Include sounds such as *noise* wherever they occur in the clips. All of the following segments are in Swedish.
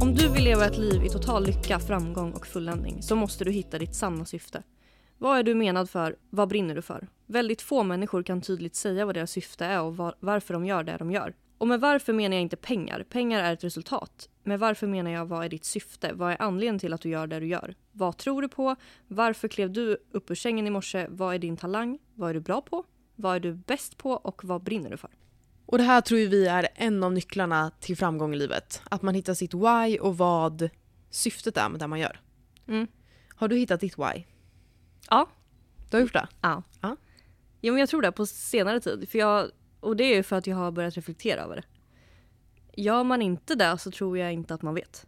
Om du vill leva ett liv i total lycka, framgång och fulländning så måste du hitta ditt sanna syfte. Vad är du menad för? Vad brinner du för? Väldigt få människor kan tydligt säga vad deras syfte är och var- varför de gör det de gör. Och med varför menar jag inte pengar. Pengar är ett resultat. Med varför menar jag vad är ditt syfte? Vad är anledningen till att du gör det du gör? Vad tror du på? Varför klev du upp ur sängen i morse? Vad är din talang? Vad är du bra på? Vad är du bäst på och vad brinner du för? Och det här tror vi är en av nycklarna till framgång i livet. Att man hittar sitt why och vad syftet är med det man gör. Mm. Har du hittat ditt why? Ja. Du har gjort det? Ja. Ja. ja men jag tror det på senare tid. För jag, och det är ju för att jag har börjat reflektera över det. Gör man inte det så tror jag inte att man vet.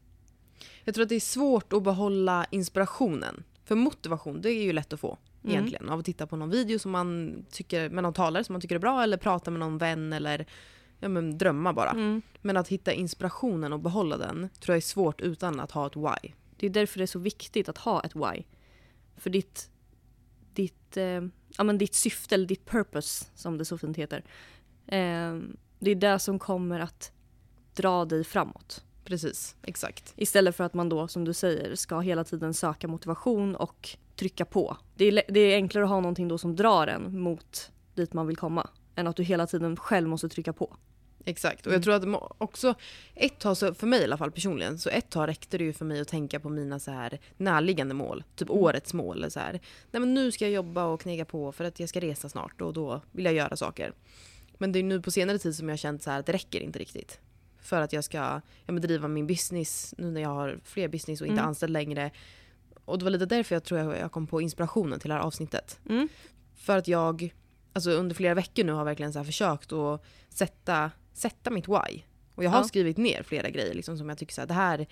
Jag tror att det är svårt att behålla inspirationen. För motivation, det är ju lätt att få Mm. egentligen. Av att titta på någon video som man tycker, med någon talare som man tycker är bra eller prata med någon vän eller ja, men, drömma bara. Mm. Men att hitta inspirationen och behålla den tror jag är svårt utan att ha ett why. Det är därför det är så viktigt att ha ett why. För ditt, ditt, eh, ja, men ditt syfte, eller ditt purpose som det så fint heter. Eh, det är det som kommer att dra dig framåt. Precis, exakt. Istället för att man då, som du säger, ska hela tiden söka motivation och trycka på. Det är, det är enklare att ha någonting då som drar en mot dit man vill komma. Än att du hela tiden själv måste trycka på. Exakt. Och Mm. jag tror att också ett tag, så för mig i alla fall personligen, så ett tag räckte det ju för mig att tänka på mina så här närliggande mål. Typ Mm. årets mål. Eller så här. Nej men nu ska jag jobba och knega på för att jag ska resa snart och då vill jag göra saker. Men det är nu på senare tid som jag har känt så här att det räcker inte riktigt. För att jag ska ja, men driva min business nu när jag har fler business och inte Mm. anställd längre. Och det var lite därför jag tror jag jag kom på inspirationen till det här avsnittet. Mm. För att jag alltså under flera veckor nu har verkligen så försökt att sätta, sätta mitt why. Och jag har Ja. skrivit ner flera grejer liksom, som jag tycker så här, det här,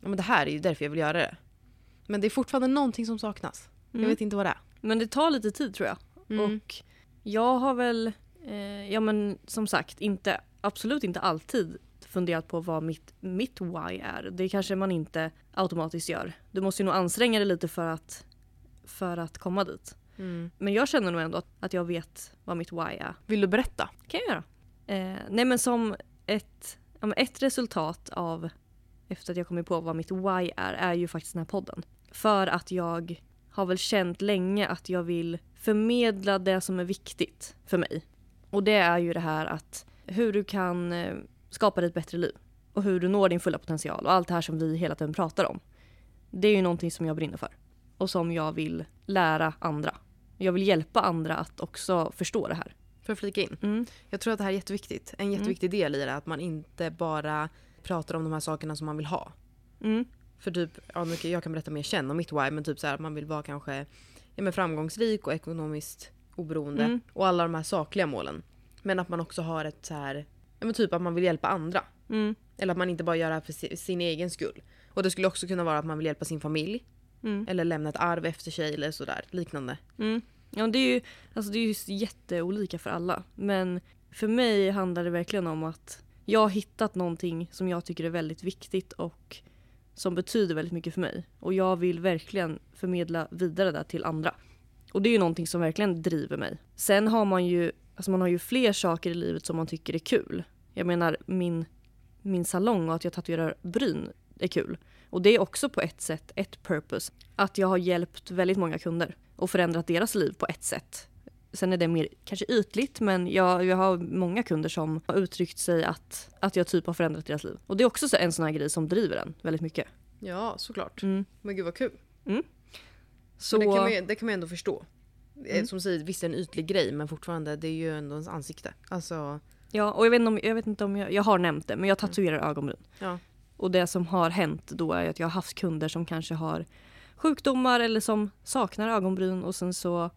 ja, men det här är ju därför jag vill göra det. Men det är fortfarande någonting som saknas. Jag Mm. vet inte vad det är. Men det tar lite tid tror jag. Mm. Och jag har väl, eh, ja men som sagt, inte, absolut inte alltid funderat på vad mitt, mitt why är. Det kanske man inte automatiskt gör. Du måste ju nog anstränga dig lite för att, för att komma dit. Mm. Men jag känner nog ändå att, att jag vet vad mitt why är. Vill du berätta? kan jag göra. Eh, nej men som ett, ja, men ett resultat av efter att jag kommit på vad mitt why är, är ju faktiskt den här podden. För att jag har väl känt länge att jag vill förmedla det som är viktigt för mig. Och det är ju det här att hur du kan eh, skapa dig ett bättre liv. Och hur du når din fulla potential och allt det här som vi hela tiden pratar om. Det är ju någonting som jag brinner för. Och som jag vill lära andra. Jag vill hjälpa andra att också förstå det här. För att flika in. Mm. Jag tror att det här är jätteviktigt. En jätteviktig del i det är att man inte bara pratar om de här sakerna som man vill ha. Mm. För typ, ja, jag kan berätta mer känn om mitt why, men typ så här att man vill vara kanske ja, men framgångsrik och ekonomiskt oberoende. Mm. Och alla de här sakliga målen. Men att man också har ett så här, men typ att man vill hjälpa andra. Mm. Eller att man inte bara gör det här för si- sin egen skull. Och det skulle också kunna vara att man vill hjälpa sin familj. Mm. Eller lämna ett arv efter sig eller sådär liknande. Mm. Ja, det är ju alltså det är ju jätteolika för alla. Men för mig handlar det verkligen om att jag har hittat någonting som jag tycker är väldigt viktigt och som betyder väldigt mycket för mig. Och jag vill verkligen förmedla vidare det till andra. Och det är ju någonting som verkligen driver mig. Sen har man ju, alltså man har ju fler saker i livet som man tycker är kul. Jag menar min, min salong och att jag tatuerar bryn är kul. Och det är också på ett sätt ett purpose. Att jag har hjälpt väldigt många kunder och förändrat deras liv på ett sätt. Sen är det mer kanske ytligt men jag, jag har många kunder som har uttryckt sig att, att jag typ har förändrat deras liv. Och det är också så en sån här grej som driver en väldigt mycket. Ja, såklart. Mm. Men gud vad kul. Så, Så... Det, kan man, ju- det kan man ändå förstå. Eh, Mm. Som säger, visst är en ytlig grej men fortfarande det är ju ändå ens ansikte. Alltså, ja, och jag vet, inte om, jag vet inte om jag, jag har nämnt det men jag tatuerar ögonbryn. ja. Och det som har hänt då är att jag har haft kunder som kanske har sjukdomar eller som saknar ögonbryn och sen så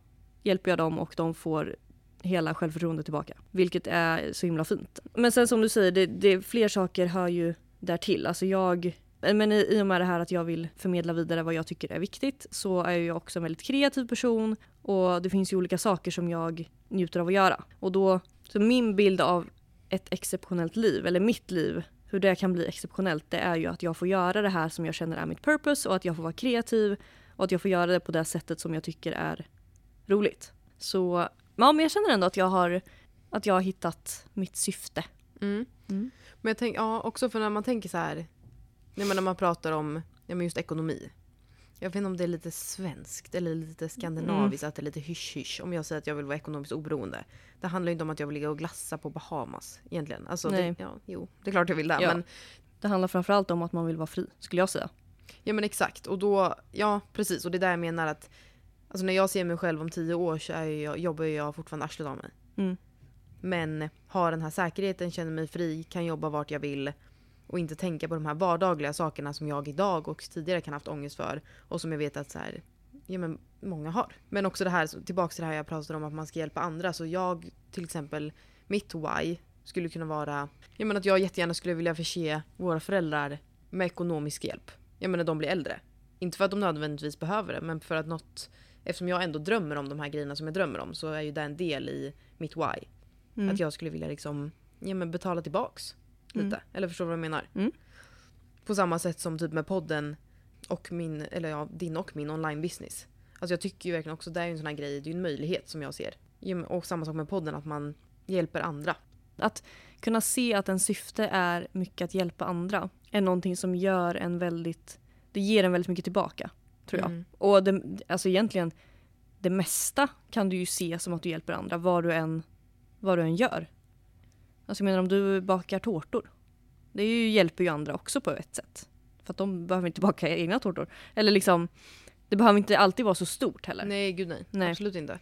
hjälper jag dem och de får hela självförtroendet tillbaka. Vilket är så himla fint. Men sen som du säger, det, det, fler saker hör ju där till. Alltså jag, men i, i och med det här att jag vill förmedla vidare vad jag tycker är viktigt så är jag också en väldigt kreativ person och det finns ju olika saker som jag njuter av att göra. Och då, så min bild av ett exceptionellt liv, eller mitt liv, hur det kan bli exceptionellt, det är ju att jag får göra det här som jag känner är mitt purpose och att jag får vara kreativ och att jag får göra det på det sättet som jag tycker är roligt. Så ja, men jag känner ändå att jag har, att jag har hittat mitt syfte. Mm. Mm. Men jag tänker, ja också för när man tänker så här, nej, men när man pratar om ja, men just ekonomi. Jag vet inte om det är lite svenskt eller lite skandinaviskt, att det är lite hysch-hysch om jag säger att jag vill vara ekonomiskt oberoende. Det handlar ju inte om att jag vill ligga och glassa på Bahamas egentligen. Alltså, Nej. Det, ja, jo, det är klart jag vill det. Ja. Men, Det handlar framförallt om att man vill vara fri, skulle jag säga. ja men exakt, och då, ja precis, och det är där jag menar att alltså, när jag ser mig själv om tio år så är jag, jobbar jag fortfarande arslet av mig. Mm. Men har den här säkerheten, känner mig fri, kan jobba vart jag vill och inte tänka på de här vardagliga sakerna som jag idag och tidigare kan ha haft ångest för och som jag vet att så här, ja, men många har. Men också det här, tillbaka till det här jag pratade om att man ska hjälpa andra. Så jag till exempel, mitt why skulle kunna vara jag menar att jag jättegärna skulle vilja förse våra föräldrar med ekonomisk hjälp. Jag menar de blir äldre. Inte för att de nödvändigtvis behöver det men för att något Eftersom jag ändå drömmer om de här grejerna som jag drömmer om så är ju det en del i mitt why. Mm. Att jag skulle vilja liksom, ja, men betala tillbaks lite. Mm. Eller förstår du vad jag menar? Mm. På samma sätt som typ med podden och min, eller ja, din och min online business. Alltså jag tycker ju verkligen också det är ju en sån här grej, det är ju en möjlighet som jag ser. Och samma sak med podden, att man hjälper andra. Att kunna se att en syfte är mycket att hjälpa andra är någonting som gör en väldigt, det ger en väldigt mycket tillbaka. Tror jag. Mm. Och det, alltså egentligen, det mesta kan du ju se som att du hjälper andra vad du än, vad du än gör. Alltså jag menar om du bakar tårtor. Det ju, hjälper ju andra också på ett sätt. För att de behöver inte baka egna tårtor. Eller liksom, det behöver inte alltid vara så stort heller. Nej, gud nej. Nej. Absolut inte.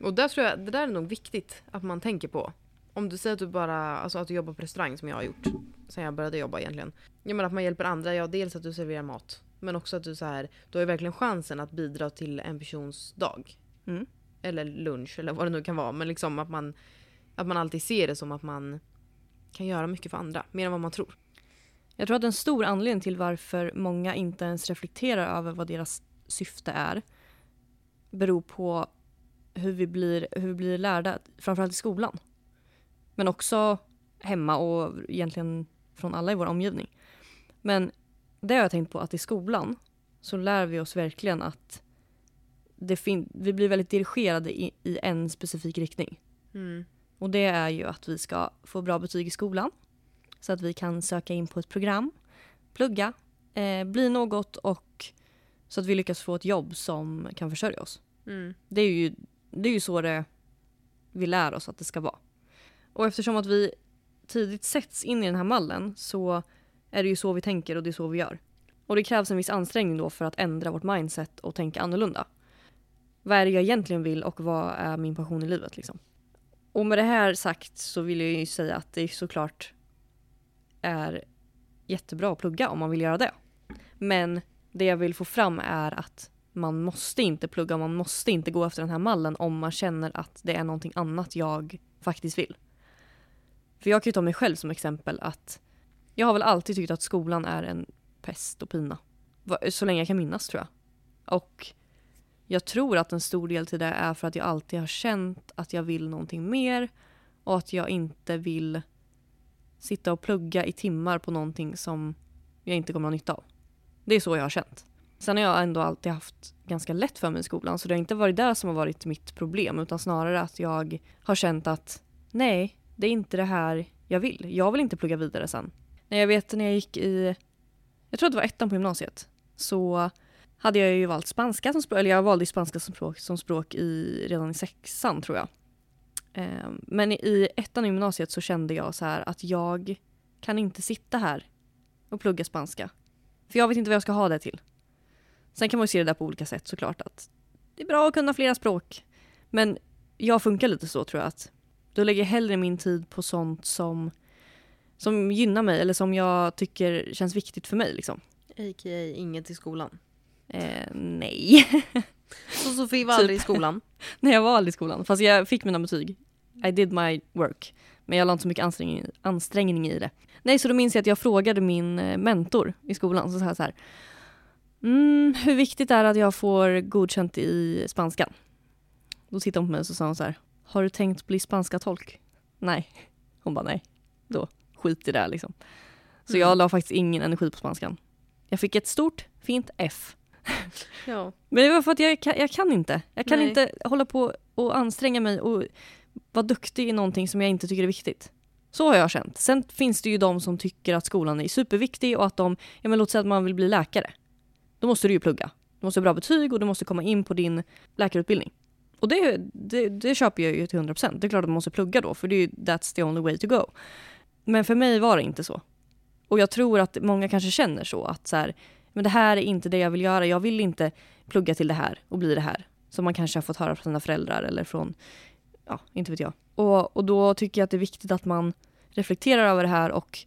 Och där tror jag, det där är nog viktigt att man tänker på. Om du säger att du bara, alltså att du jobbar på restaurang som jag har gjort sen jag började jobba egentligen. Ja men att man hjälper andra, ja dels att du serverar mat. Men också att du så här, du har ju verkligen chansen att bidra till en persons dag. Mm. Eller lunch eller vad det nu kan vara. Men liksom att man, att man alltid ser det som att man kan göra mycket för andra. Mer än vad man tror. Jag tror att en stor anledning till varför många inte ens reflekterar över vad deras syfte är beror på hur vi blir, hur vi blir lärda, framförallt i skolan. Men också hemma och egentligen från alla i vår omgivning. Men det har jag tänkt på att i skolan så lär vi oss verkligen att det fin- vi blir väldigt dirigerade i, i en specifik riktning. Och det är ju att vi ska få bra betyg i skolan. Så att vi kan söka in på ett program, plugga, eh, bli något och så att vi lyckas få ett jobb som kan försörja oss. Mm. Det är ju, det är ju så det vi lär oss att det ska vara. Och eftersom att vi tidigt sätts in i den här mallen så är det ju så vi tänker och det är så vi gör. Och det krävs en viss ansträngning då för att ändra vårt mindset och tänka annorlunda. Vad är det jag egentligen vill och vad är min passion i livet liksom? Och med det här sagt så vill jag ju säga att det såklart är jättebra att plugga om man vill göra det. Men det jag vill få fram är att man måste inte plugga, man måste inte gå efter den här mallen om man känner att det är någonting annat jag faktiskt vill. För jag kan ju ta mig själv som exempel att jag har väl alltid tyckt att skolan är en pest och pina. Så länge jag kan minnas tror jag. Och jag tror att en stor del till det är för att jag alltid har känt att jag vill någonting mer och att jag inte vill sitta och plugga i timmar på någonting som jag inte kommer att ha nytta av. Det är så jag har känt. Sen har jag ändå alltid haft ganska lätt för mig i skolan så det har inte varit det som har varit mitt problem utan snarare att jag har känt att nej, det är inte det här jag vill. Jag vill inte plugga vidare sen. När jag vet när jag gick i, jag tror att det var ettan på gymnasiet, så hade jag ju valt spanska som språk, eller jag valde ju spanska som språk, som språk i, redan i sexan tror jag. Eh, Men i ettan i gymnasiet så kände jag så här att jag kan inte sitta här och plugga spanska. För jag vet inte vad jag ska ha det till. Sen kan man ju se det där på olika sätt såklart. Att det är bra att kunna flera språk. Men jag funkar lite så tror jag att då lägger jag hellre min tid på sånt som, som gynnar mig eller som jag tycker känns viktigt för mig. Liksom. A.k.a. inget i skolan. Eh, nej. *laughs* Så Sofie var Typ. aldrig i skolan. *laughs* Nej, jag var aldrig i skolan. Fast jag fick mina betyg. I did my work. Men jag la inte så mycket ansträngning, ansträngning i det. Nej, så då minns jag att jag frågade min eh, mentor i skolan. Så sa jag så här. Mm, hur viktigt är det att jag får godkänt i spanskan? Då tittade hon på mig och så sa hon så här. Har du tänkt bli spanska tolk? Nej. Hon bara nej. Då skit i det här, liksom. Så Mm. jag la faktiskt ingen energi på spanskan. Jag fick ett stort fint F. *laughs* Ja. Men det var för att jag, kan- jag kan inte. Jag kan Nej. inte hålla på och anstränga mig och vara duktig i någonting som jag inte tycker är viktigt. Så har jag känt. Sen finns det ju de som tycker att skolan är superviktig och att de, ja men låt säga att man vill bli läkare. Då måste du ju plugga. Du måste ha bra betyg och du måste komma in på din läkarutbildning. Och det, det, det köper jag ju till 100%. Det är klart att man måste plugga då för det är ju that's the only way to go. Men för mig var det inte så. Och jag tror att många kanske känner så att så här, men det här är inte det jag vill göra. Jag vill inte plugga till det här och bli det här. Som man kanske har fått höra från sina föräldrar eller från, ja, inte vet jag. Och, och då tycker jag att det är viktigt att man reflekterar över det här och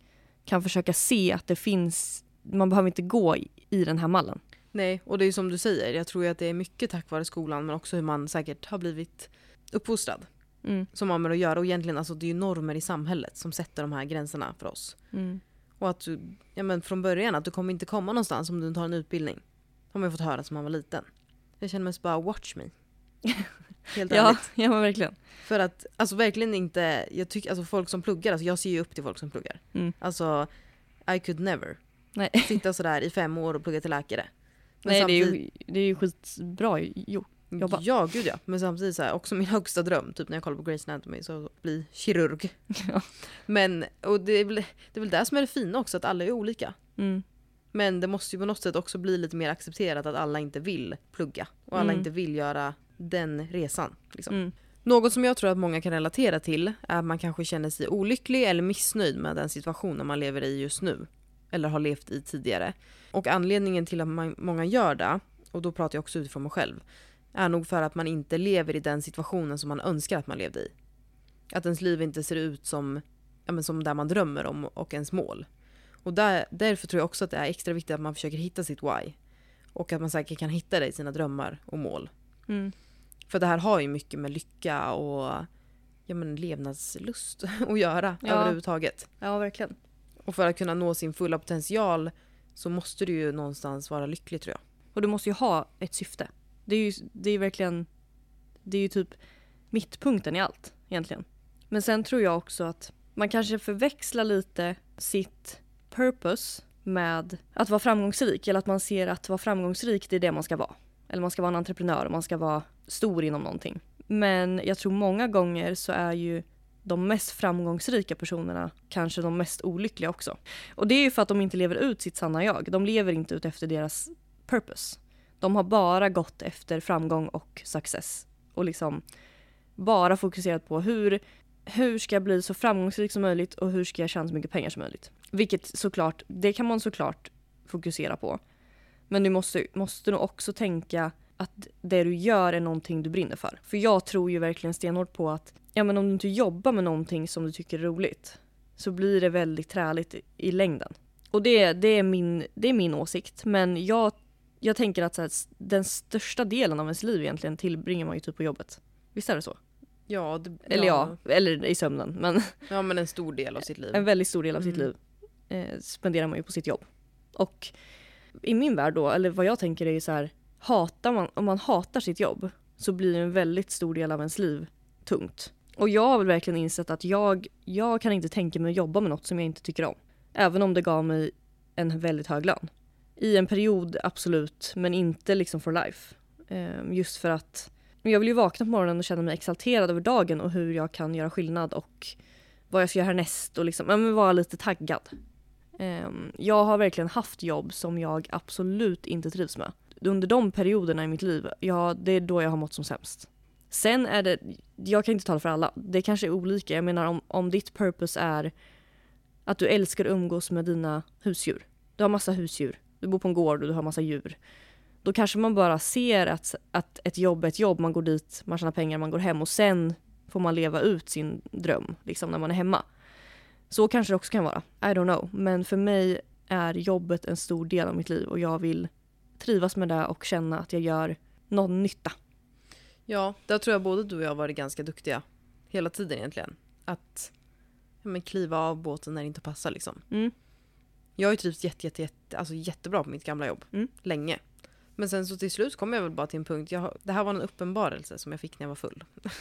kan försöka se att det finns, man behöver inte gå i, i den här mallen. Nej, och det är som du säger, jag tror att det är mycket tack vare skolan men också hur man säkert har blivit uppfostrad. Mm. Som har med att göra och egentligen alltså det är ju normer i samhället som sätter de här gränserna för oss. Mm. Och att du, ja men från början att du kommer inte komma någonstans om du inte har en utbildning. Har man ju fått höra som man var liten. Jag känner mest bara watch me. *laughs* Helt Ja, ärligt. ja men verkligen. För att alltså verkligen inte, jag tycker alltså folk som pluggar, alltså jag ser ju upp till folk som pluggar. Mm. Alltså I could never Nej, sitta sådär i fem år och plugga till läkare. Men Nej det, är ju, det är ju skitbra gjort. Jobba. Ja, gud ja. Men samtidigt så här, också min *laughs* högsta dröm, typ när jag kollar på Grey's Anatomy, så bli kirurg. *laughs* Ja. Men, och det är, väl, det är väl det som är det fina också, att alla är olika. Mm. Men det måste ju på något sätt också bli lite mer accepterat att alla inte vill plugga. Och alla Mm. inte vill göra den resan. Liksom. Mm. Något som jag tror att många kan relatera till är att man kanske känner sig olycklig eller missnöjd med den situationen man lever i just nu. Eller har levt i tidigare. Och anledningen till att man, många gör det, och då pratar jag också utifrån mig själv, är nog för att man inte lever i den situationen som man önskar att man levde i. Att ens liv inte ser ut som, ja, men som där man drömmer om och ens mål. Och där, därför tror jag också att det är extra viktigt att man försöker hitta sitt why. Och att man säkert kan hitta det i sina drömmar och mål. Mm. För det här har ju mycket med lycka och ja, men levnadslust *laughs* att göra Ja. överhuvudtaget. Ja verkligen. Och för att kunna nå sin fulla potential så måste du ju någonstans vara lycklig tror jag. Och du måste ju ha ett syfte. Det är ju det är verkligen, det är ju typ mittpunkten i allt egentligen. Men sen tror jag också att man kanske förväxlar lite sitt purpose med att vara framgångsrik. Eller att man ser att vara framgångsrik det är det man ska vara. Eller man ska vara en entreprenör och man ska vara stor inom någonting. Men jag tror många gånger så är ju de mest framgångsrika personerna kanske de mest olyckliga också. Och det är ju för att de inte lever ut sitt sanna jag. De lever inte ut efter deras purpose. De har bara gått efter framgång och success. Och liksom bara fokuserat på hur, hur ska jag bli så framgångsrik som möjligt och hur ska jag tjäna så mycket pengar som möjligt. Vilket såklart, det kan man såklart fokusera på. Men du måste, måste nog också tänka att det du gör är någonting du brinner för. För jag tror ju verkligen stenhårt på att ja, men om du inte jobbar med någonting som du tycker är roligt så blir det väldigt träligt i, i längden. Och det, det, är min, det är min åsikt. Men jag, jag tänker att så här, den största delen av ens liv egentligen tillbringar man ju typ på jobbet. Visst är det så? Ja, det, Eller ja, eller i sömnen. Men Ja men en stor del av sitt liv. en väldigt stor del av sitt Mm. liv eh, spenderar man ju på sitt jobb. Och i min värld då, eller vad jag tänker är ju så här, hatar man, om man hatar sitt jobb så blir en väldigt stor del av ens liv tungt. Och jag har väl verkligen insett att jag, jag kan inte tänka mig att jobba med något som jag inte tycker om. Även om det gav mig en väldigt hög lön. I en period absolut, men inte liksom for life. Ehm, just för att jag vill ju vakna på morgonen och känna mig exalterad över dagen och hur jag kan göra skillnad och vad jag ska göra härnäst och liksom, ja, men vara lite taggad. Ehm, jag har verkligen haft jobb som jag absolut inte trivs med. Under de perioderna i mitt liv, ja, det är då jag har mått som sämst. Sen är det, jag kan inte tala för alla, det kanske är olika. Jag menar om, om ditt purpose är att du älskar att umgås med dina husdjur. Du har massa husdjur, du bor på en gård och du har massa djur. Då kanske man bara ser att, att ett jobb är ett jobb, man går dit, man tjänar pengar, man går hem och sen får man leva ut sin dröm liksom när man är hemma. Så kanske det också kan vara. I don't know. Men för mig är jobbet en stor del av mitt liv och jag vill trivas med det och känna att jag gör någon nytta. Ja, där tror jag både du och jag har varit ganska duktiga. Hela tiden egentligen. Att ja, men kliva av båten när det inte passar liksom. Mm. Jag har ju trivts jätte, jätte, jätte, alltså jättebra på mitt gamla jobb. Mm. Länge. Men sen så till slut kom jag väl bara till en punkt, jag, det här var en uppenbarelse som jag fick när jag var full. *laughs*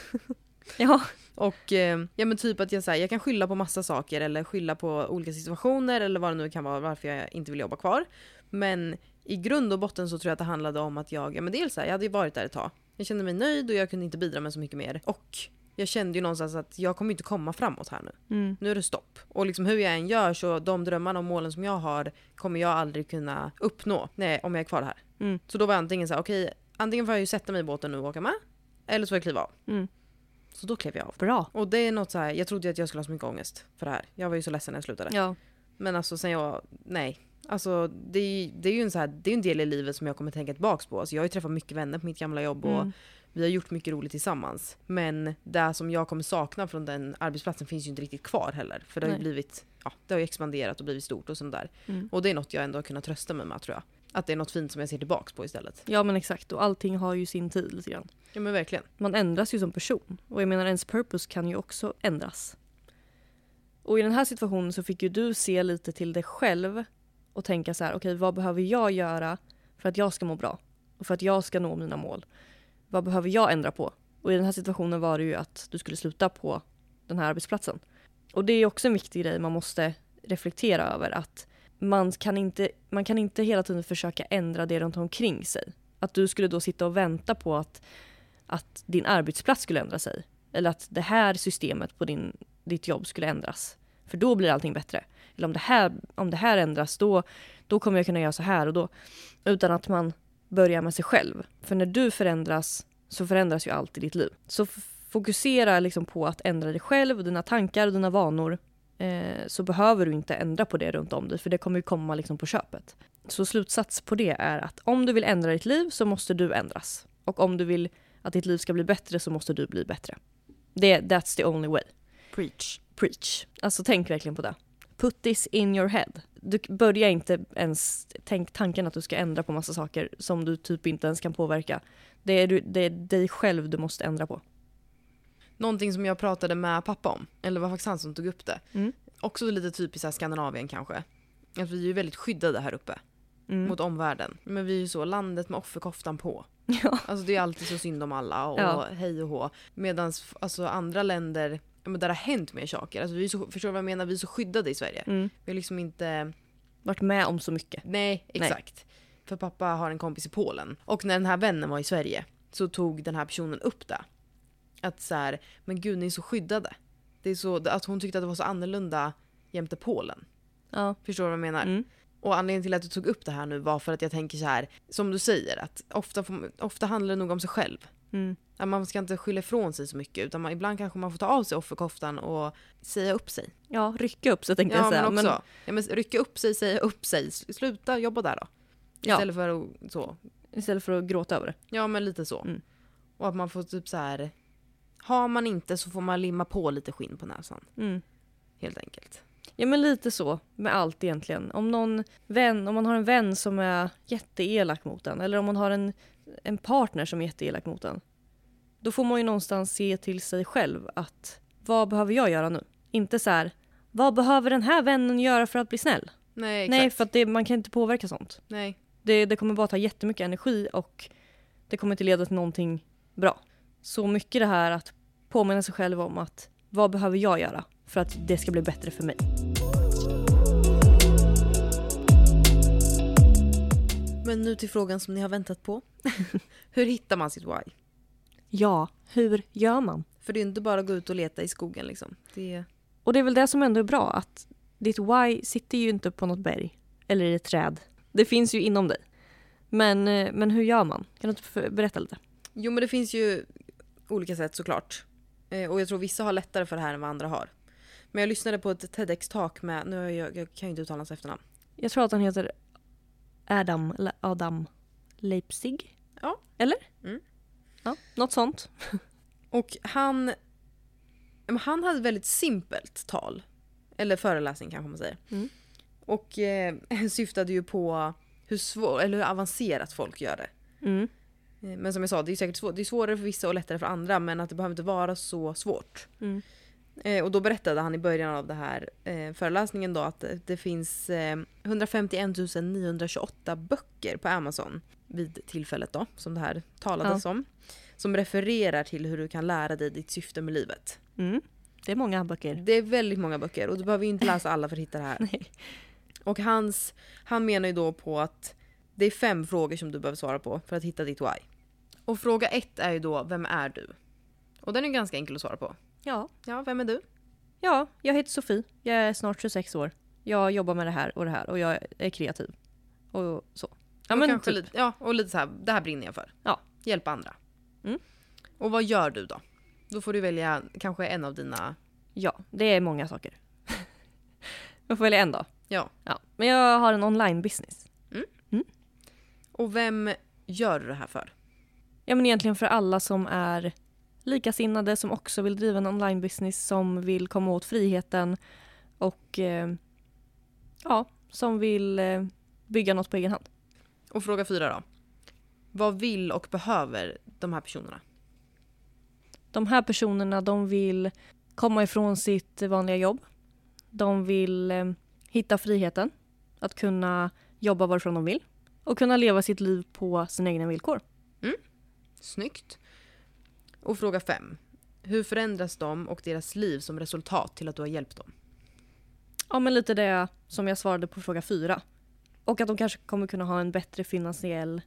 Ja. Och eh, ja men typ att jag, så här, jag kan skylla på massa saker eller skylla på olika situationer eller vad det nu kan vara varför jag inte vill jobba kvar. Men i grund och botten så tror jag att det handlade om att jag, ja men dels så här, jag hade ju varit där ett tag. Jag kände mig nöjd och jag kunde inte bidra med så mycket mer. Och jag kände ju någonstans att jag kommer inte komma framåt här nu. Mm. Nu är det stopp. Och liksom hur jag än gör så de drömmarna och målen som jag har kommer jag aldrig kunna uppnå nej, om jag är kvar här. Mm. Så då var jag antingen så här, okej, antingen får jag ju sätta mig i båten nu och åka med. Eller så får jag kliva av. Mm. Så då klev jag av. Bra. Och det är något så här, jag trodde ju att jag skulle ha så mycket ångest för det här. Jag var ju så ledsen när jag slutade. Ja. Men alltså sen jag, nej. Alltså det, är- det är ju en, så här, det är en del i livet som jag kommer tänka tillbaks på. Alltså, jag har ju träffat mycket vänner på mitt gamla jobb och Mm. Vi har gjort mycket roligt tillsammans. Men det som jag kommer sakna från den arbetsplatsen finns ju inte riktigt kvar heller. För det har ju blivit, ja, det har ju expanderat och blivit stort och sånt där. Mm. Och det är något jag ändå har kunnat trösta mig med tror jag. Att det är något fint som jag ser tillbaks på istället. ja men exakt och allting har ju sin tid lite grann. Ja men verkligen. Man ändras ju som person och jag menar ens purpose kan ju också ändras. Och i den här situationen så fick ju du se lite till dig själv och tänka så här, okej vad behöver jag göra för att jag ska må bra? Och för att jag ska nå mina mål? Vad behöver jag ändra på? Och i den här situationen var det ju att du skulle sluta på den här arbetsplatsen. Och det är också en viktig grej man måste reflektera över att man kan inte, man kan inte hela tiden försöka ändra det runt omkring sig. Att du skulle då sitta och vänta på att, att din arbetsplats skulle ändra sig. Eller att det här systemet på din, ditt jobb skulle ändras. För då blir allting bättre. Eller om det här, om det här ändras, då, då kommer jag kunna göra så här. Och då, utan att man börjar med sig själv. För när du förändras så förändras ju allt i ditt liv. Så fokusera liksom på att ändra dig själv, dina tankar och dina vanor. Eh, så behöver du inte ändra på det runt om dig, för det kommer ju komma liksom på köpet. Så slutsats på det är att om du vill ändra ditt liv så måste du ändras. Och om du vill att ditt liv ska bli bättre så måste du bli bättre. Det, that's the only way. Preach. Preach. Alltså tänk verkligen på det. Put this in your head. Du börjar inte ens tänk tanken att du ska ändra på massa saker som du typ inte ens kan påverka. Det är, du, det är dig själv du måste ändra på. Någonting som jag pratade med pappa om, eller det var faktiskt han som tog upp det. Mm. Också lite typiskt Skandinavien kanske. Att vi är ju väldigt skyddade här uppe Mm. mot omvärlden. Men vi är ju så, landet med offerkoftan på. *laughs* Ja. Alltså det är alltid så synd om alla och Ja. hej och hå. Medan alltså, andra länder, men där det har hänt mer saker. Alltså, vi så, förstår du vad jag menar? Vi är så skyddade i Sverige. Mm. Vi har liksom inte, Varit med om så mycket. nej exakt. För pappa har en kompis i Polen. Och när den här vännen var i Sverige så tog den här personen upp det. Att så här, men gud ni är så skyddade. Det är så, att hon tyckte att det var så annorlunda jämte Polen. Ja. Förstår du vad jag menar? Mm. Och anledningen till att du tog upp det här nu var för att jag tänker så här, som du säger, att ofta, ofta handlar det nog om sig själv. Mm. Att man ska inte skylla ifrån sig så mycket utan man, ibland kanske man får ta av sig offerkoftan och säga upp sig. ja, rycka upp sig tänkte Ja jag säga. men också, ja, men rycka upp sig, säga upp sig, sluta jobba där då. Ja. Istället för att så. istället för att gråta över det. Ja men lite så. Mm. Och att man får typ så här. Har man inte så får man limma på lite skinn på näsan. Mm. Helt enkelt. Ja men lite så med allt egentligen. Om någon vän, om man har en vän som är jätteelak mot en eller om man har en, en partner som är jätteelak mot en. Då får man ju någonstans se till sig själv att vad behöver jag göra nu? Inte så här, vad behöver den här vännen göra för att bli snäll? Nej exakt. Nej, för att det, man kan inte påverka sånt. Nej. Det, det kommer bara ta jättemycket energi och det kommer inte leda till någonting bra. Så mycket det här att påminna sig själv om att vad behöver jag göra för att det ska bli bättre för mig? Men nu till frågan som ni har väntat på. *laughs* Hur hittar man sitt why? Ja, hur gör man? För det är inte bara att gå ut och leta i skogen liksom. Det, Och det är väl det som ändå är bra, att ditt why sitter ju inte på något berg eller i ett träd. Det finns ju inom dig. Men, eh, men hur gör man? Kan du inte berätta lite? jo men det finns ju olika sätt såklart. Eh, och jag tror vissa har lättare för det här än vad andra har. Men jag lyssnade på ett TEDx-talk med, nu jag, jag kan ju inte uttala hans efternamn. Jag tror att han heter Adam, Adam Leipzig? Ja. Eller? Mm. Ja, något sånt. Och han, han hade ett väldigt simpelt tal. Eller föreläsning kanske man säger. Mm. Och eh, *laughs* syftade ju på hur, svår, eller hur avancerat folk gör det. Mm. Eh, Men som jag sa, det är säkert svår, det är svårare för vissa och lättare för andra men att det behöver inte vara så svårt. Mm. Eh, och då berättade han i början av den här eh, föreläsningen då att det finns eh, 151 928 böcker på Amazon vid tillfället då, som det här talades om. Som refererar till hur du kan lära dig ditt syfte med livet. Mm. Det är många böcker. Det är väldigt många böcker och du behöver inte *laughs* läsa alla för att hitta det här. Nej. Och hans, han menar ju då på att det är fem frågor som du behöver svara på för att hitta ditt why. Och fråga ett är ju då, vem är du? Och den är ganska enkel att svara på. Ja. Ja, vem är du? ja, jag heter Sofie. Jag är snart 26 år. Jag jobbar med det här och det här och jag är kreativ. Och så. Ja, och men kanske typ. lite, ja, och lite så här, det här brinner jag för. Ja. Hjälpa andra. Mm. Och vad gör du då? Då får du välja kanske en av dina... Ja, det är många saker. *laughs* jag får välja en då. Ja. Ja. Men jag har en online business. Och vem gör du det här för? Ja men egentligen för alla som är likasinnade som också vill driva en online business som vill komma åt friheten och eh, ja, som vill eh, bygga något på egen hand. Och fråga fyra då. Vad vill och behöver de här personerna? De här personerna de vill komma ifrån sitt vanliga jobb. De vill eh, hitta friheten att kunna jobba varifrån de vill och kunna leva sitt liv på sina egna villkor. Snyggt. Och fråga fem. Hur förändras de och deras liv som resultat till att du har hjälpt dem? Ja men lite det som jag svarade på fråga fyra. Och att de kanske kommer kunna ha en bättre finansiell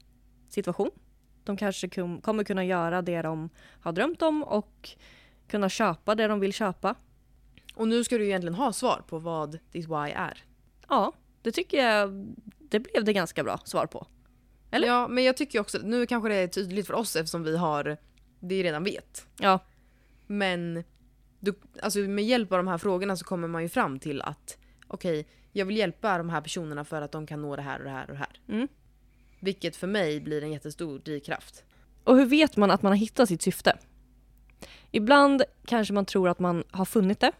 situation. De kanske kommer kunna göra det de har drömt om och kunna köpa det de vill köpa. Och nu ska du egentligen ha svar på vad ditt why är. Ja, det tycker jag det blev det ganska bra svar på. Eller? Ja, men jag tycker också, nu kanske det är tydligt för oss eftersom vi har det redan vet. Ja, Men du, alltså med hjälp av de här frågorna så kommer man ju fram till att okej, jag vill hjälpa de här personerna för att de kan nå det här och det här och det här. Mm. Vilket för mig blir en jättestor drivkraft. Och hur vet man att man har hittat sitt syfte? Ibland kanske man tror att man har funnit det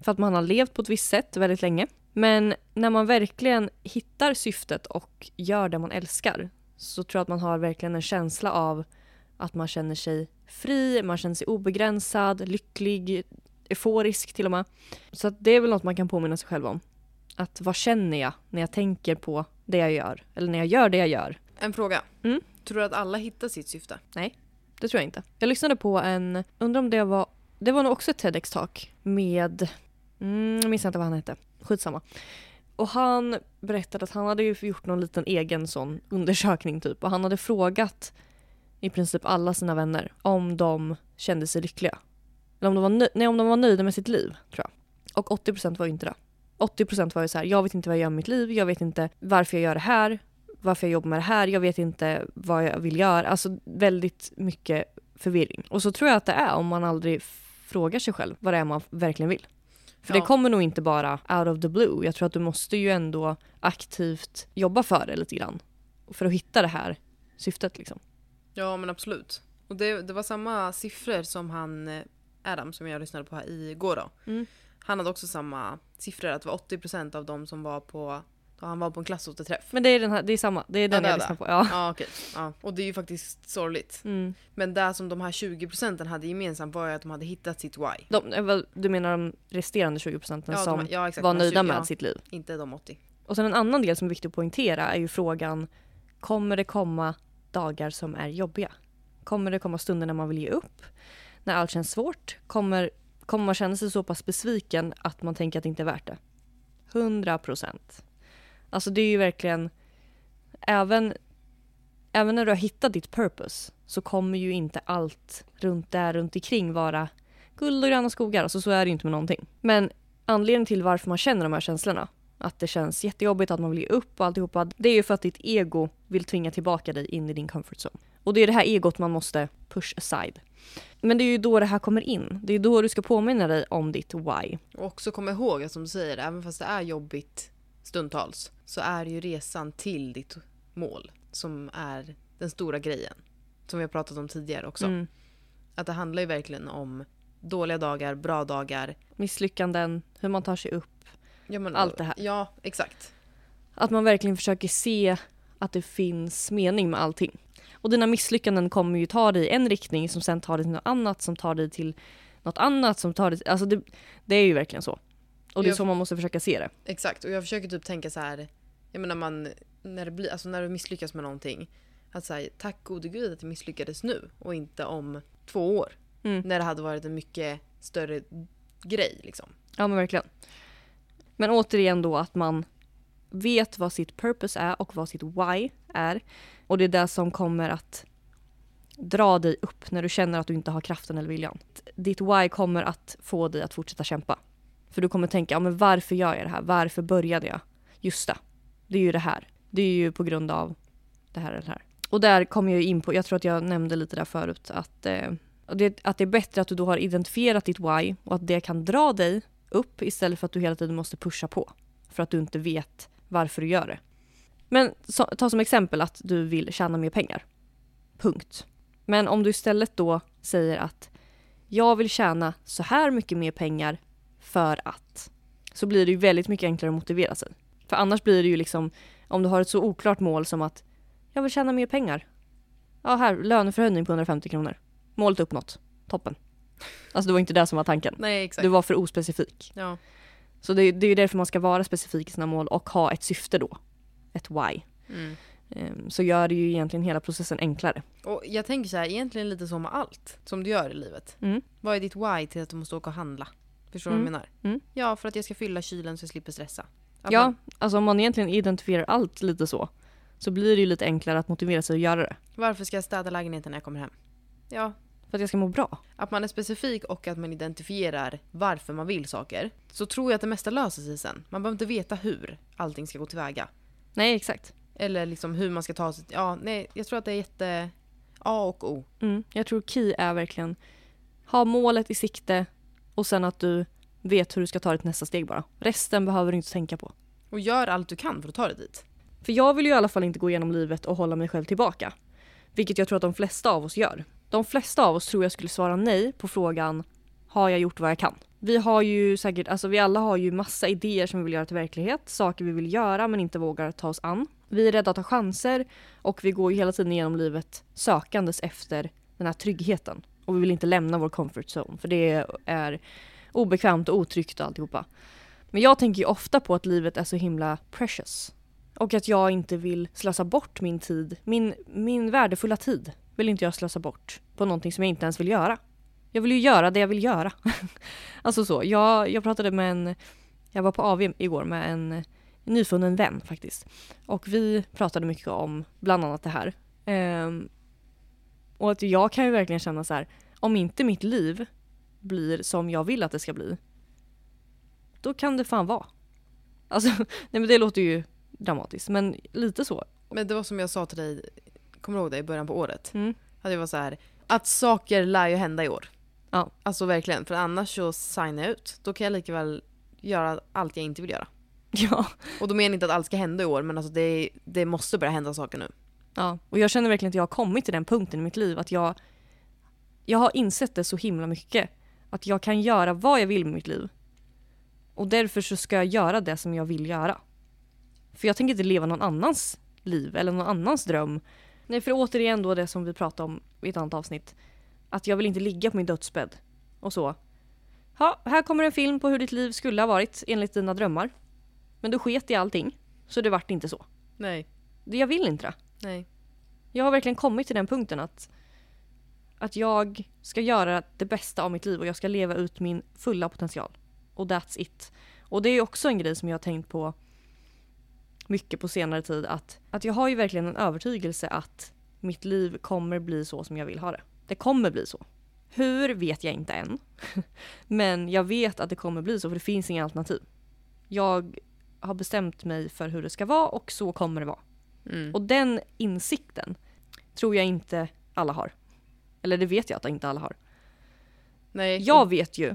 för att man har levt på ett visst sätt väldigt länge. Men när man verkligen hittar syftet och gör det man älskar så tror jag att man har verkligen en känsla av att man känner sig fri, man känner sig obegränsad, lycklig, euforisk till och med. Så det är väl något man kan påminna sig själv om. Att vad känner jag när jag tänker på det jag gör? Eller när jag gör det jag gör? En fråga. Mm. Tror du att alla hittar sitt syfte? Det tror jag inte. Jag lyssnade på en, undrar om det var, det var nog också ett TEDx-talk med, mm, jag minns inte vad han hette, skitsamma. Och han berättade att han hade ju gjort någon liten egen sån undersökning typ och han hade frågat i princip alla sina vänner om de kände sig lyckliga. Eller om de var, nö- nej, om de var nöjda med sitt liv, tror jag. Och 80% var ju inte det. 80% var ju så här, jag vet inte vad jag gör med mitt liv, jag vet inte varför jag gör det här, varför jag jobbar med det här, jag vet inte vad jag vill göra. Alltså väldigt mycket förvirring. Och så tror jag att det är om man aldrig frågar sig själv vad det är man verkligen vill. För Ja. det kommer nog inte bara out of the blue. Jag tror att du måste ju ändå aktivt jobba för det lite grann. För att hitta det här syftet liksom. Ja men absolut. Och det, det var samma siffror som han eh, Adam som jag lyssnade på här igår då. Mm. Han hade också samma siffror, att det var 80% av dem som var på han var på en klassåterträff. Men det är, den här, det är samma, det är den är jag lyssnar på. Ja. Ja okej. Ja. Och det är ju faktiskt sorgligt. Mm. Men det som de här 20% hade gemensamt var ju att de hade hittat sitt why. De, eh, du menar de resterande 20 procenten Ja, som ja, exakt, var nöjda 20 med ja, sitt liv? Inte de 80. Och sen en annan del som är viktig att poängtera är ju frågan Kommer det komma dagar som är jobbiga? Kommer det komma stunder när man vill ge upp? När allt känns svårt? Kommer, kommer man känna sig så pass besviken att man tänker att det inte är värt det? 100 procent. Alltså det är ju verkligen även, även när du har hittat ditt purpose så kommer ju inte allt runt där runt omkring vara guld och gröna skogar. Alltså så är det ju inte med någonting. Men anledningen till varför man känner de här känslorna att det känns jättejobbigt, att man vill ge upp och alltihopa. Det är ju för att ditt ego vill tvinga tillbaka dig in i din comfort zone. Och det är det här egot man måste push aside. Men det är ju då det här kommer in. Det är då du ska påminna dig om ditt why. Och också kom ihåg att som du säger, även fast det är jobbigt stundtals så är det ju resan till ditt mål som är den stora grejen. Som vi har pratat om tidigare också. Mm. Att det handlar ju verkligen om dåliga dagar, bra dagar. Misslyckanden, hur man tar sig upp. Ja, men, Allt det här. Ja, exakt. Att man verkligen försöker se att det finns mening med allting. Och dina misslyckanden kommer ju ta dig i en riktning som sen tar dig till något annat som tar dig till något annat som tar det. Alltså det, det är ju verkligen så. Och det är Jag- så man måste försöka se det. Exakt, och jag försöker typ tänka så här, jag menar man, när, det blir, alltså när du misslyckas med någonting, att säga tack gode gud att jag misslyckades nu och inte om två år. Mm. När det hade varit en mycket större grej liksom. Ja men verkligen. Men återigen då att man vet vad sitt purpose är och vad sitt why är. Och det är det som kommer att dra dig upp när du känner att du inte har kraften eller viljan. Ditt why kommer att få dig att fortsätta kämpa. För du kommer tänka, ja men varför gör jag det här? Varför började jag? Just det, det är ju det här. Det är ju på grund av det här eller det här. Och där kommer jag in på, jag tror att jag nämnde lite där förut, att, eh, det, att det är bättre att du då har identifierat ditt why och att det kan dra dig upp istället för att du hela tiden måste pusha på. För att du inte vet varför du gör det. Men så, ta som exempel att du vill tjäna mer pengar. Punkt. Men om du istället då säger att jag vill tjäna så här mycket mer pengar för att. Så blir det ju väldigt mycket enklare att motivera sig. För annars blir det ju liksom, om du har ett så oklart mål som att jag vill tjäna mer pengar. Ja, här, löneförhöjning på 150 kronor. Målet uppnått. Toppen. Alltså det var inte det som var tanken. Nej exakt. Du var för ospecifik. Ja. Så det, det är ju därför man ska vara specifik i sina mål och ha ett syfte då. Ett why. Mm. Ehm, Så gör det ju egentligen hela processen enklare. Och jag tänker så här, egentligen lite som med allt som du gör i livet. Mm. Vad är ditt why till att du måste åka och handla? Förstår du vad jag Mm. menar? Mm. Ja, för att jag ska fylla kylen så jag slipper stressa. Att Ja, man- alltså om man egentligen identifierar allt lite så, så blir det ju lite enklare att motivera sig att göra det. varför ska jag städa lägenheten när jag kommer hem? Ja, För att jag ska må bra. att man är specifik och att man identifierar varför man vill saker. Så tror jag att det mesta löser sig sen. Man behöver inte veta hur allting ska gå tillväga. Nej, exakt. Eller liksom hur man ska ta sig... Ja, nej, jag tror att det är jätte... A och O. Mm. Jag tror key är verkligen ha målet i sikte och sen att du vet hur du ska ta ditt nästa steg bara. Resten behöver du inte tänka på. Och gör allt du kan för att ta dig dit. För jag vill ju i alla fall inte gå igenom livet och hålla mig själv tillbaka. Vilket jag tror att de flesta av oss gör. De flesta av oss tror jag skulle svara nej på frågan har jag gjort vad jag kan? Vi har ju säkert, alltså vi alla har ju massa idéer som vi vill göra till verklighet, saker vi vill göra men inte vågar ta oss an. Vi är rädda att ta chanser och vi går ju hela tiden genom livet sökandes efter den här tryggheten. Och vi vill inte lämna vår comfort zone för det är obekvämt och otryggt och alltihopa. Men jag tänker ju ofta på att livet är så himla precious. Och att jag inte vill slösa bort min tid, min, min värdefulla tid vill inte jag slösa bort på någonting som jag inte ens vill göra. Jag vill ju göra det jag vill göra. *laughs* alltså så, jag, jag pratade med en, jag var på AV igår med en nyfunnen vän faktiskt. Och vi pratade mycket om bland annat det här. Ehm, och att jag kan ju verkligen känna så här, om inte mitt liv blir som jag vill att det ska bli, då kan det fan vara. Alltså, *laughs* nej men det låter ju dramatiskt, men lite så. Men det var som jag sa till dig, kommer du ihåg det, i början på året? Mm. Att det var så här, att saker lär ju hända i år. Ja. Alltså verkligen, för annars så signar jag ut. Då kan jag lika väl göra allt jag inte vill göra. *laughs* Ja. Och då menar jag inte att allt ska hända i år, men alltså det, det måste börja hända saker nu. Ja, och jag känner verkligen att jag har kommit till den punkten i mitt liv att jag, jag har insett det så himla mycket. Att jag kan göra vad jag vill med mitt liv. Och därför så ska jag göra det som jag vill göra. För jag tänker inte leva någon annans liv eller någon annans dröm. Nej, för återigen då det som vi pratade om i ett annat avsnitt. Att jag vill inte ligga på min dödsbädd och så. Ja, här kommer en film på hur ditt liv skulle ha varit enligt dina drömmar. Men du sket i allting, så det vart inte så. Nej. Jag vill inte det. Nej. Jag har verkligen kommit till den punkten att, att jag ska göra det bästa av mitt liv och jag ska leva ut min fulla potential. Och that's it. Och det är också en grej som jag har tänkt på mycket på senare tid att, att jag har ju verkligen en övertygelse att mitt liv kommer bli så som jag vill ha det. Det kommer bli så. Hur vet jag inte än. *laughs* Men jag vet att det kommer bli så för det finns inga alternativ. Jag har bestämt mig för hur det ska vara och så kommer det vara. Mm. Och den insikten tror jag inte alla har. Eller det vet jag att inte alla har. Nej. Jag vet ju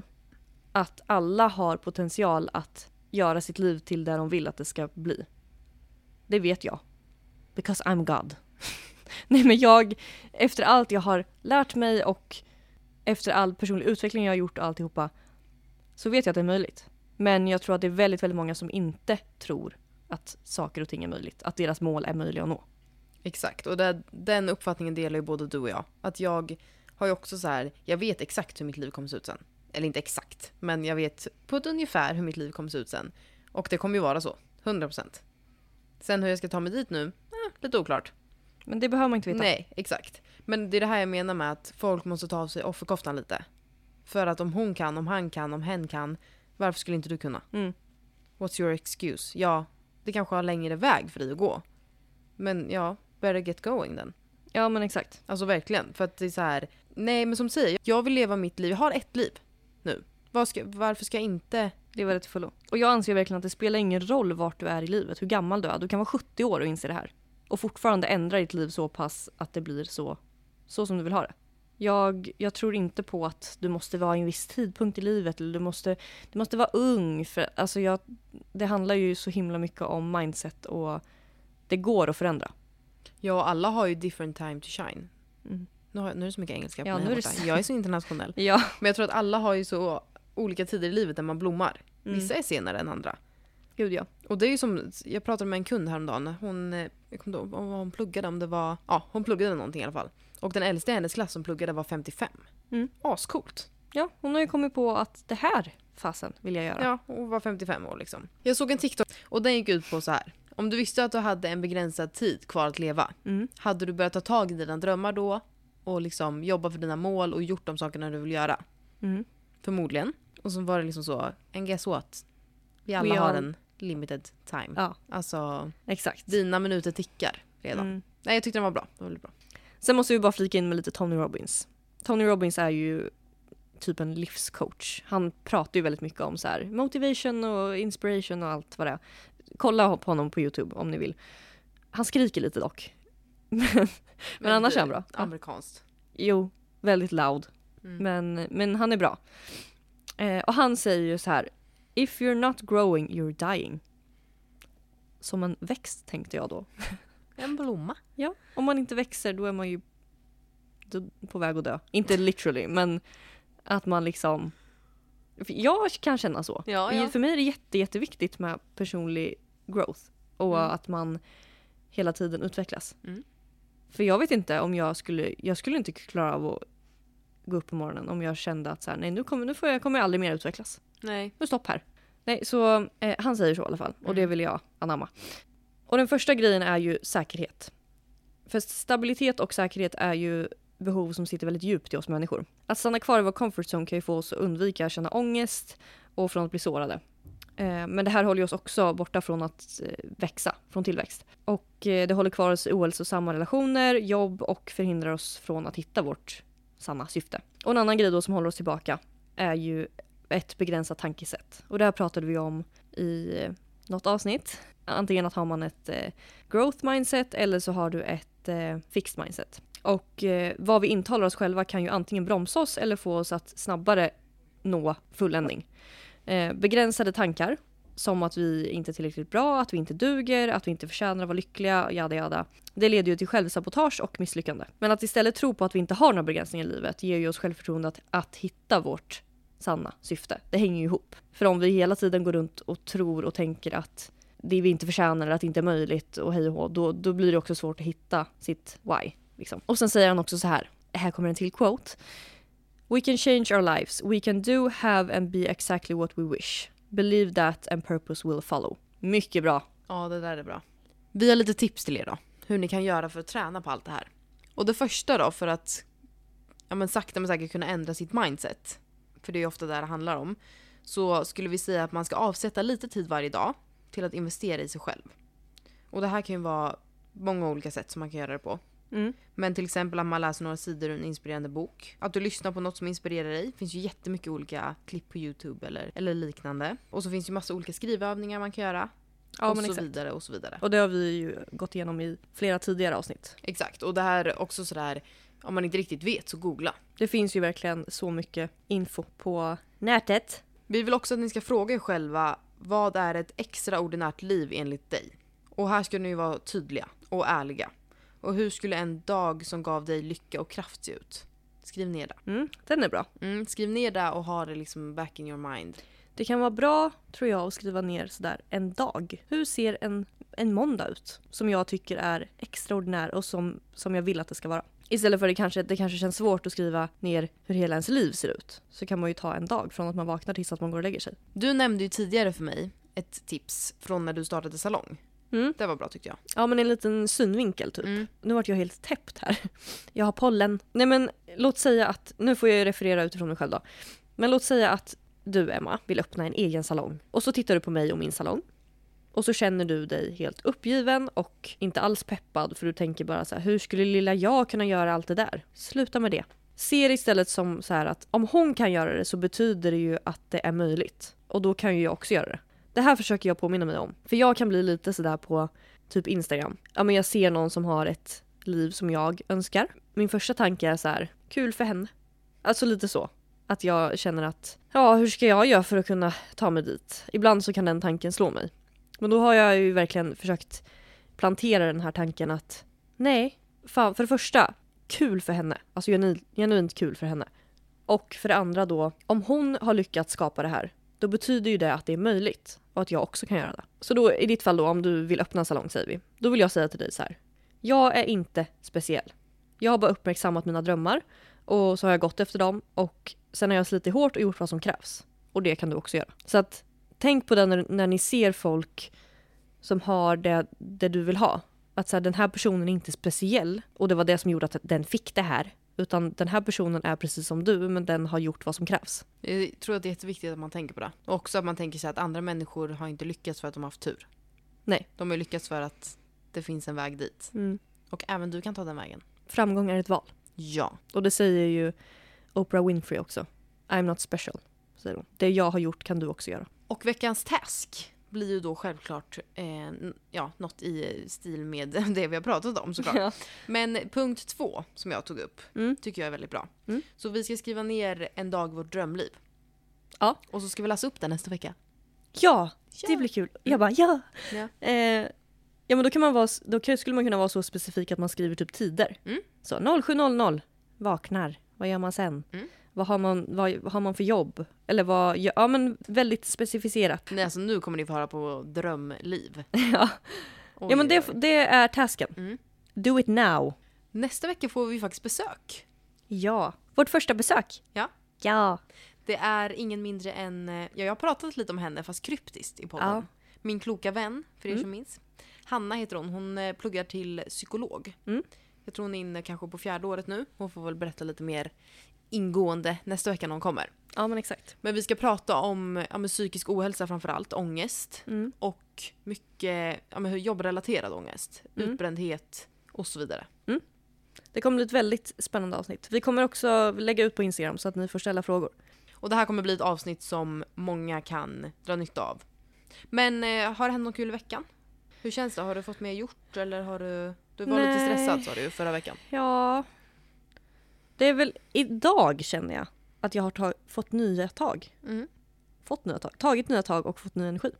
att alla har potential att göra sitt liv till det de vill att det ska bli. Det vet jag. Because I'm God. *laughs* *laughs* Nej men jag, efter allt jag har lärt mig och efter all personlig utveckling jag har gjort och alltihopa så vet jag att det är möjligt. Men jag tror att det är väldigt, väldigt många som inte tror att saker och ting är möjligt. Att deras mål är möjliga att nå. Exakt, och det, den uppfattningen delar ju både du och jag. Att jag har ju också så här, jag vet exakt hur mitt liv kommer se ut sen. eller inte exakt, men jag vet på ett ungefär hur mitt liv kommer se ut sen. Och det kommer ju vara så, 100%. Sen hur jag ska ta mig dit nu, eh, lite oklart. Men det behöver man inte veta. Nej, exakt. Men det är det här jag menar med att folk måste ta av sig offerkoftan lite. För att om hon kan, om han kan, om hen kan, varför skulle inte du kunna? Mm. What's your excuse? Ja, det kanske har längre väg för dig att gå. Men ja, better get going then. Ja men exakt. Alltså verkligen. För att det är så här. Nej men som du säger, jag vill leva mitt liv. Jag har ett liv nu. Vad ska, varför ska jag inte... Leva det till fullo. Och jag anser verkligen att det spelar ingen roll vart du är i livet, hur gammal du är. Du kan vara 70 år och inse det här. Och fortfarande ändra ditt liv så pass att det blir så, så som du vill ha det. Jag, jag tror inte på att du måste vara i en viss tidpunkt i livet eller du måste, du måste vara ung. För, alltså jag, det handlar ju så himla mycket om mindset och det går att förändra. Ja, alla har ju different time to shine. Mm. Nu, har, nu är det så mycket engelska på Ja, mig är Jag är så internationell. *laughs* Ja. Men jag tror att alla har ju så olika tider i livet där man blommar. Mm. Vissa är senare än andra. Gud ja. Och det är ju som, jag pratade med en kund häromdagen. Hon, eh, jag kommer inte ihåg vad hon pluggade, om det var, ja hon pluggade någonting i alla fall. Och den äldsta i hennes klass som pluggade var 55. Mm. Ascoolt. Ja, hon har ju kommit på att det här fasen vill jag göra. Ja, och var 55 år liksom. Jag såg en TikTok och den gick ut på så här. Om du visste att du hade en begränsad tid kvar att leva, Mm. hade du börjat ta tag i dina drömmar då och liksom jobba för dina mål och gjort de sakerna du vill göra? Mm. Förmodligen. Och så var det liksom så, and guess what? Vi alla We har en limited time. Ja, Alltså, exakt. dina minuter tickar redan. Mm. Nej, jag tyckte den var bra. Det var väldigt bra. Sen måste vi bara flika in med lite Tony Robbins. Tony Robbins är ju typ en livscoach. Han pratar ju väldigt mycket om så här motivation och inspiration och allt vad det är. Kolla på honom på Youtube om ni vill. Han skriker lite dock. *laughs* Men, men annars är han bra. Ja. Amerikanskt. Jo, väldigt loud. Mm. Men, men han är bra. Eh, och han säger ju så här. If you're not growing, you're dying. Som en växt tänkte jag då. *laughs* En blomma. Ja, om man inte växer då är man ju på väg att dö. Inte literally, men att man liksom... Jag kan känna så. Ja, ja. För mig är det jätte, jätteviktigt med personlig growth och Mm. att man hela tiden utvecklas. Mm. För jag vet inte om jag skulle... Jag skulle inte klara av att gå upp på morgonen om jag kände att så här, nej nu kommer, nu får jag, kommer jag aldrig mer utvecklas. Nej. Nu stopp här. Nej, så eh, han säger så i alla fall. Och det Mm. vill jag anamma. Och den första grejen är ju säkerhet. För stabilitet och säkerhet är ju behov som sitter väldigt djupt i oss människor. Att stanna kvar i vår comfort zone kan ju få oss att undvika att känna ångest och från att bli sårade. Eh, Men det här håller oss också borta från att eh, växa, från tillväxt. Och eh, det håller kvar oss i ohälsosamma relationer, jobb och förhindrar oss från att hitta vårt sanna syfte. Och en annan grej då som håller oss tillbaka är ju ett begränsat tankesätt. Och det här pratade vi om i eh, något avsnitt. Antingen att har man ett eh, growth mindset eller så har du ett eh, fixed mindset. Och eh, vad vi intalar oss själva kan ju antingen bromsa oss eller få oss att snabbare nå fulländning. Eh, begränsade tankar som att vi inte är tillräckligt bra, att vi inte duger, att vi inte förtjänar att vara lyckliga, jada jada. Det leder ju till självsabotage och misslyckande. Men att istället tro på att vi inte har några begränsningar i livet ger ju oss självförtroende att, att hitta vårt sanna syfte. Det hänger ju ihop. För om vi hela tiden går runt och tror och tänker att det vi inte förtjänar eller att det inte är möjligt och hej och hå, då, då blir det också svårt att hitta sitt why. Liksom. Och sen säger han också så här, här kommer en till quote. We can change our lives. We can do, have and be exactly what we wish. Believe that and purpose will follow. Mycket bra. Ja, det där är bra. Vi har lite tips till er då. Hur ni kan göra för att träna på allt det här. Och det första då för att ja, men sakta men säkert kunna ändra sitt mindset. För det är ofta det det handlar om. Så skulle vi säga att man ska avsätta lite tid varje dag till att investera i sig själv. Och det här kan ju vara många olika sätt som man kan göra det på. Mm. Men till exempel att man läser några sidor ur en inspirerande bok. Att du lyssnar på något som inspirerar dig. Det finns ju jättemycket olika klipp på Youtube eller, eller liknande. Och så finns ju massa olika skrivövningar man kan göra. Ja, och så exakt. vidare och så vidare. Och det har vi ju gått igenom i flera tidigare avsnitt. Exakt. Och det här är också sådär, om man inte riktigt vet så googla. Det finns ju verkligen så mycket info på nätet. Vi vill också att ni ska fråga er själva vad är ett extraordinärt liv enligt dig? Och här ska ni vara tydliga och ärliga. Och hur skulle en dag som gav dig lycka och kraft se ut? Skriv ner det. Mm, den är bra. Mm, skriv ner det och ha det liksom back in your mind. Det kan vara bra, tror jag, att skriva ner sådär en dag. Hur ser en, en måndag ut? Som jag tycker är extraordinär och som, som jag vill att det ska vara. Istället för att det kanske, det kanske känns svårt att skriva ner hur hela ens liv ser ut. Så kan man ju ta en dag från att man vaknar tills att man går och lägger sig. Du nämnde ju tidigare för mig ett tips från när du startade salong. Mm. Det var bra tyckte jag. Ja men en liten synvinkel typ. Mm. Nu vart jag helt täppt här. Jag har pollen. Nej men låt säga att, nu får jag ju referera utifrån mig själv då. Men låt säga att du Emma vill öppna en egen salong. Och så tittar du på mig och min salong. Och så känner du dig helt uppgiven och inte alls peppad för du tänker bara så här, hur skulle lilla jag kunna göra allt det där? Sluta med det. Se det istället som så här att om hon kan göra det så betyder det ju att det är möjligt. Och då kan ju jag också göra det. Det här försöker jag påminna mig om. För jag kan bli lite sådär på typ Instagram. Ja men jag ser någon som har ett liv som jag önskar. Min första tanke är så här, kul för henne. Alltså lite så. Att jag känner att, ja hur ska jag göra för att kunna ta mig dit? Ibland så kan den tanken slå mig. Men då har jag ju verkligen försökt plantera den här tanken att nej, fan för det första, kul för henne. Alltså genu- genuint kul för henne. Och för det andra då, om hon har lyckats skapa det här, då betyder ju det att det är möjligt och att jag också kan göra det. Så då i ditt fall då, om du vill öppna en salong säger vi, då vill jag säga till dig så här. Jag är inte speciell. Jag har bara uppmärksammat mina drömmar och så har jag gått efter dem och sen har jag slitit hårt och gjort vad som krävs. Och det kan du också göra. Så att tänk på det när, när ni ser folk som har det, det du vill ha. Att så här, den här personen är inte speciell och det var det som gjorde att den fick det här. Utan den här personen är precis som du men den har gjort vad som krävs. Jag tror att det är jätteviktigt att man tänker på det. Och också att man tänker sig att andra människor har inte lyckats för att de har haft tur. Nej. De har lyckats för att det finns en väg dit. Och även du kan ta den vägen. Framgång är ett val. Ja. Och det säger ju Oprah Winfrey också. I'm not special, säger hon. Det jag har gjort kan du också göra. Och veckans task blir ju då självklart eh, ja, något i stil med *laughs* det vi har pratat om såklart. Ja. Men punkt två som jag tog upp Mm. tycker jag är väldigt bra. Mm. Så vi ska skriva ner en dag vårt drömliv. Ja. Och så ska vi läsa upp den nästa vecka. ja, det blir kul. Jag bara ja. Ja. Eh, ja men då, kan man vara, då skulle man kunna vara så specifik att man skriver typ tider. Mm. Så 07.00 vaknar. Vad gör man sen? Mm. Vad, har man, vad, vad har man för jobb? Eller vad, ja men väldigt specificerat. Nej, alltså nu kommer ni få höra på drömliv. *laughs* ja. Oj, ja men det, det är tasken. Mm. Do it now. Nästa vecka får vi faktiskt besök. Ja. Vårt första besök. Ja. Ja. Det är ingen mindre än, eh, ja jag har pratat lite om henne fast kryptiskt i podden. Ja. Min kloka vän, för er Mm. som minns. Hanna heter hon, hon eh, pluggar till psykolog. Mm. Jag tror hon är inne kanske på fjärde året nu. Hon får väl berätta lite mer ingående nästa vecka när hon kommer. Ja men exakt. Men vi ska prata om ja, men psykisk ohälsa framförallt, ångest Mm. och mycket ja, men jobbrelaterad ångest, Mm. utbrändhet och så vidare. Det kommer bli ett väldigt spännande avsnitt. Vi kommer också lägga ut på Instagram så att ni får ställa frågor. Och det här kommer bli ett avsnitt som många kan dra nytta av. Men eh, har det hänt något kul i veckan? Hur känns det? Har du fått mer gjort eller har du... Du var lite Nej. stressad sa du förra veckan. Ja. Det är väl idag känner jag att jag har tag- fått nya tag. Mm. Fått nya tag. Tagit nya tag och fått ny energi.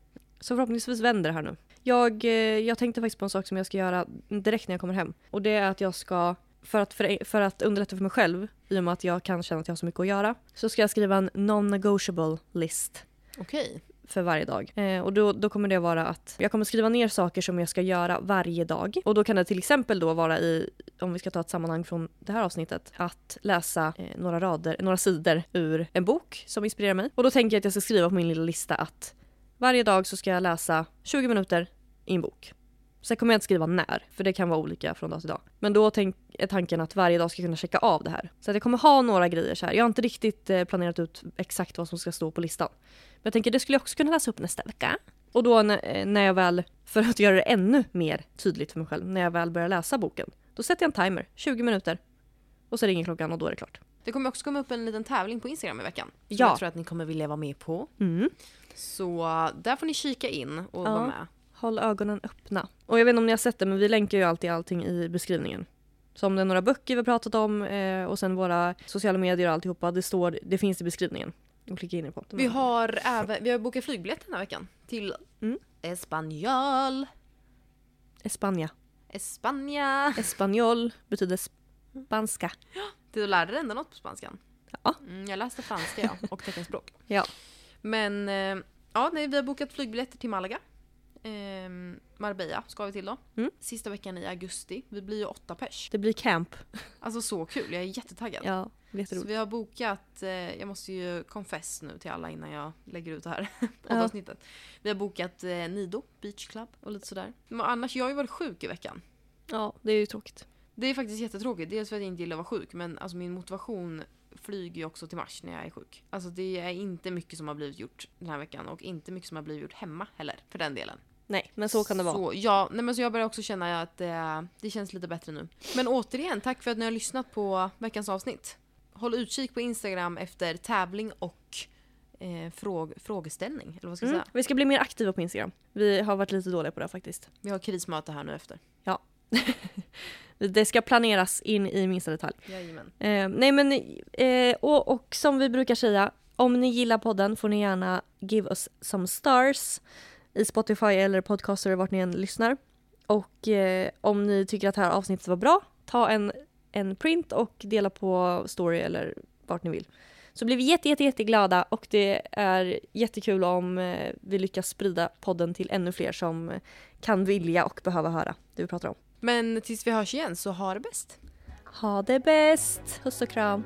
Så förhoppningsvis vänder det här nu. Jag, eh, jag tänkte faktiskt på en sak som jag ska göra direkt när jag kommer hem. Och det är att jag ska, för att, för, för att underlätta för mig själv, i och med att jag kan känna att jag har så mycket att göra, så ska jag skriva en non-negotiable list Okej för varje dag. Eh, och då, då kommer det vara att jag kommer skriva ner saker som jag ska göra varje dag. Och då kan det till exempel då vara i, om vi ska ta ett sammanhang från det här avsnittet, att läsa eh, några rader, några sidor ur en bok som inspirerar mig. Och då tänker jag att jag ska skriva på min lilla lista att varje dag så ska jag läsa 20 minuter i en bok. Sen kommer jag inte skriva när, för det kan vara olika från dag till dag. Men då tänk, är tanken att varje dag ska kunna checka av det här. Så att jag kommer ha några grejer så här. Jag har inte riktigt eh, planerat ut exakt vad som ska stå på listan. Men jag tänker det skulle jag också kunna läsa upp nästa vecka. Och då när, eh, när jag väl, för att göra det ännu mer tydligt för mig själv, när jag väl börjar läsa boken, då sätter jag en timer, 20 minuter. Och så ringer klockan och då är det klart. Det kommer också komma upp en liten tävling på Instagram i veckan. Som Ja. jag tror att ni kommer vilja vara med på. Mm. Så där får ni kika in och Ja. vara med. Håll ögonen öppna. Och jag vet inte om ni har sett det, men vi länkar ju alltid allting i beskrivningen. Så om det är några böcker vi har pratat om eh, och sen våra sociala medier och alltihopa, det, står, det finns i beskrivningen. Och klicka in er på. Vi har även vi har bokat flygbiljett den här veckan till Mm. Espanyol. Espanja. Espanja. Espanjol betyder spanska. Du lärde dig ändå något på spanskan? Ja. Mm, jag läste franska ja, och teckenspråk. Ja. Men eh, ja, nej, vi har bokat flygbiljetter till Malaga. Ehm, Marbella ska vi till då. Mm. Sista veckan i augusti. Vi blir ju åtta pers. Det blir camp. Alltså så kul, jag är jättetaggad. Ja, blir Så jätteroligt. vi har bokat, eh, jag måste ju confess nu till alla innan jag lägger ut det här *laughs* Ja. poddavsnittet. Vi har bokat eh, Nido Beach Club och lite sådär. Men annars, jag har ju varit sjuk i veckan. Ja, det är ju tråkigt. Det är faktiskt jättetråkigt, dels för att jag inte gillar att vara sjuk men alltså min motivation flyger ju också till mars när jag är sjuk. Alltså det är inte mycket som har blivit gjort den här veckan och inte mycket som har blivit gjort hemma heller för den delen. Nej, men så kan det vara. Så, ja, nej men så jag börjar också känna att det, det känns lite bättre nu. Men återigen, tack för att ni har lyssnat på veckans avsnitt. Håll utkik på Instagram efter tävling och eh, fråg, frågeställning. Eller vad ska jag Mm. säga? Vi ska bli mer aktiva på Instagram. Vi har varit lite dåliga på det faktiskt. Vi har krismöte här nu efter. *laughs* Det ska planeras in i minsta detalj. Eh, nej men, eh, och, och som vi brukar säga, om ni gillar podden får ni gärna give us some stars i Spotify eller podcaster vart ni än lyssnar. Och eh, om ni tycker att det här avsnittet var bra, ta en, en print och dela på story eller vart ni vill. Så blir vi jätte, jätte, jätteglada och det är jättekul om eh, vi lyckas sprida podden till ännu fler som kan vilja och behöva höra det vi pratar om. Men tills vi hörs igen så ha det bäst. Ha det bäst! Puss och kram!